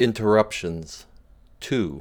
Interruptions 2.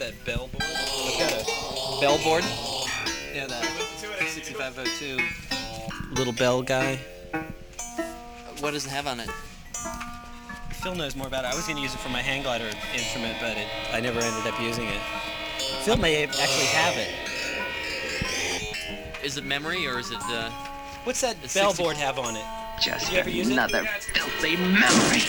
That bell board? I've got a bell board. Yeah, that 6502 little bell guy. What does it have on it? Phil knows more about it. I was going to use it for my hang glider instrument, but it, I never ended up using it. Phil may actually have it. Is it memory or is it? Uh, What's that The bell board have on it? Just You ever use it? another filthy memory.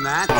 From that?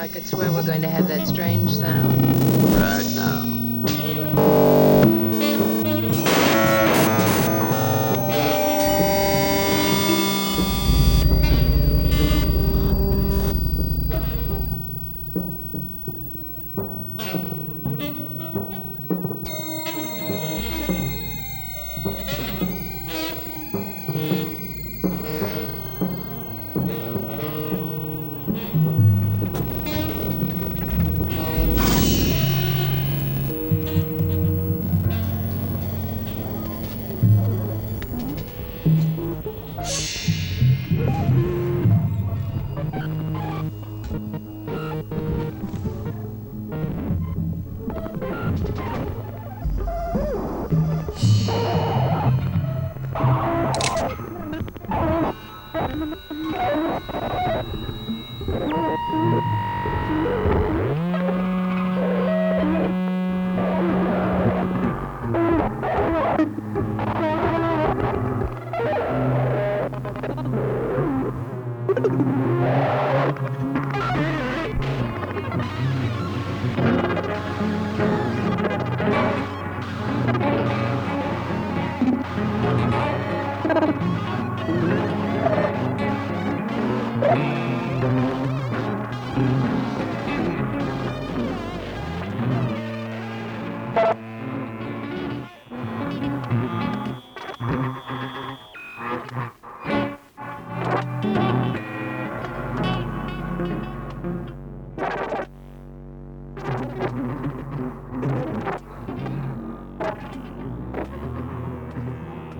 I could swear we're going to have that strange sound. Right now.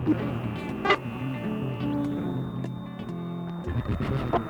Thank you.